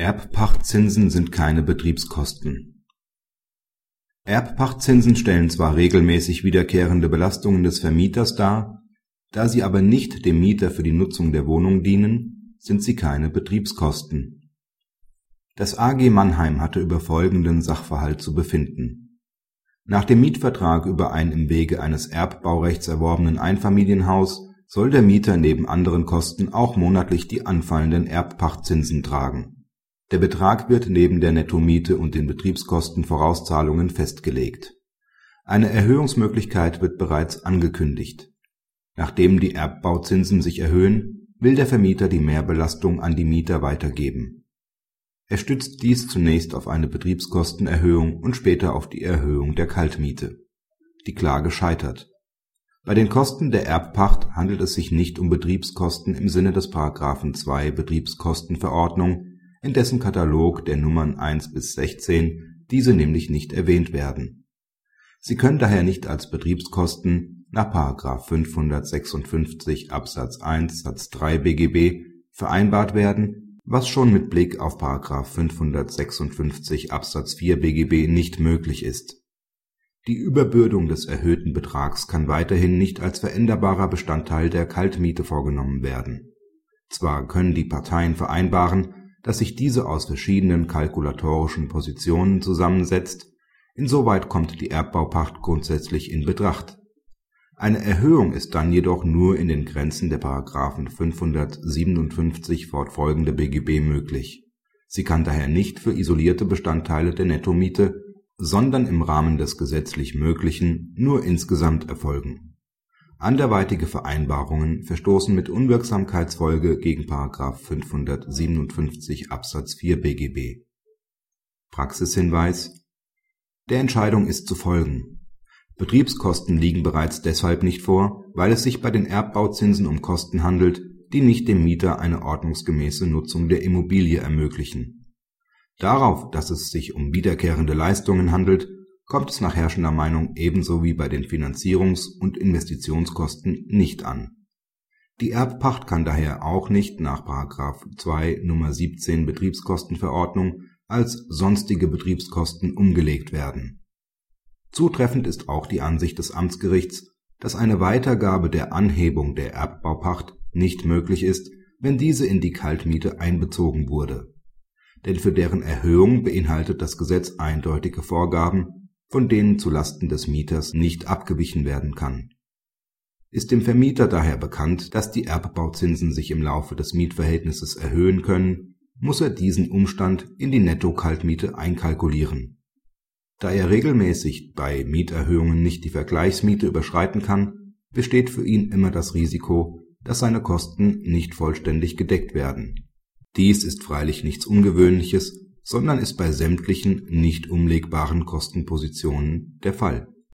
Erbpachtzinsen sind keine Betriebskosten. Erbpachtzinsen stellen zwar regelmäßig wiederkehrende Belastungen des Vermieters dar, da sie aber nicht dem Mieter für die Nutzung der Wohnung dienen, sind sie keine Betriebskosten. Das AG Mannheim hatte über folgenden Sachverhalt zu befinden. Nach dem Mietvertrag über ein im Wege eines Erbbaurechts erworbenen Einfamilienhaus soll der Mieter neben anderen Kosten auch monatlich die anfallenden Erbpachtzinsen tragen der Betrag wird neben der Nettomiete und den Betriebskostenvorauszahlungen festgelegt. Eine Erhöhungsmöglichkeit wird bereits angekündigt. Nachdem die Erbbauzinsen sich erhöhen, will der Vermieter die Mehrbelastung an die Mieter weitergeben. Er stützt dies zunächst auf eine Betriebskostenerhöhung und später auf die Erhöhung der Kaltmiete. Die Klage scheitert. Bei den Kosten der Erbpacht handelt es sich nicht um Betriebskosten im Sinne des § 2 Betriebskostenverordnung in dessen Katalog der Nummern 1 bis 16 diese nämlich nicht erwähnt werden. Sie können daher nicht als Betriebskosten nach § 556 Absatz 1 Satz 3 BGB vereinbart werden, was schon mit Blick auf § 556 Absatz 4 BGB nicht möglich ist. Die Überbürdung des erhöhten Betrags kann weiterhin nicht als veränderbarer Bestandteil der Kaltmiete vorgenommen werden. Zwar können die Parteien vereinbaren dass sich diese aus verschiedenen kalkulatorischen Positionen zusammensetzt, insoweit kommt die Erbbaupacht grundsätzlich in Betracht. Eine Erhöhung ist dann jedoch nur in den Grenzen der § 557 fortfolgende BGB möglich. Sie kann daher nicht für isolierte Bestandteile der Nettomiete, sondern im Rahmen des gesetzlich Möglichen nur insgesamt erfolgen anderweitige Vereinbarungen verstoßen mit Unwirksamkeitsfolge gegen § 557 Absatz 4 BGB. Praxishinweis Der Entscheidung ist zu folgen: Betriebskosten liegen bereits deshalb nicht vor, weil es sich bei den Erbbauzinsen um Kosten handelt, die nicht dem Mieter eine ordnungsgemäße Nutzung der Immobilie ermöglichen. Darauf, dass es sich um wiederkehrende Leistungen handelt kommt es nach herrschender Meinung ebenso wie bei den Finanzierungs und Investitionskosten nicht an. Die Erbpacht kann daher auch nicht nach § 2 Nr. 17 Betriebskostenverordnung als sonstige Betriebskosten umgelegt werden. Zutreffend ist auch die Ansicht des Amtsgerichts, dass eine Weitergabe der Anhebung der Erbbaupacht nicht möglich ist, wenn diese in die Kaltmiete einbezogen wurde. Denn für deren Erhöhung beinhaltet das Gesetz eindeutige Vorgaben von denen zu Lasten des Mieters nicht abgewichen werden kann. Ist dem Vermieter daher bekannt, dass die Erbbauzinsen sich im Laufe des Mietverhältnisses erhöhen können, muss er diesen Umstand in die Netto-Kaltmiete einkalkulieren. Da er regelmäßig bei Mieterhöhungen nicht die Vergleichsmiete überschreiten kann, besteht für ihn immer das Risiko, dass seine Kosten nicht vollständig gedeckt werden. Dies ist freilich nichts Ungewöhnliches sondern ist bei sämtlichen nicht umlegbaren Kostenpositionen der Fall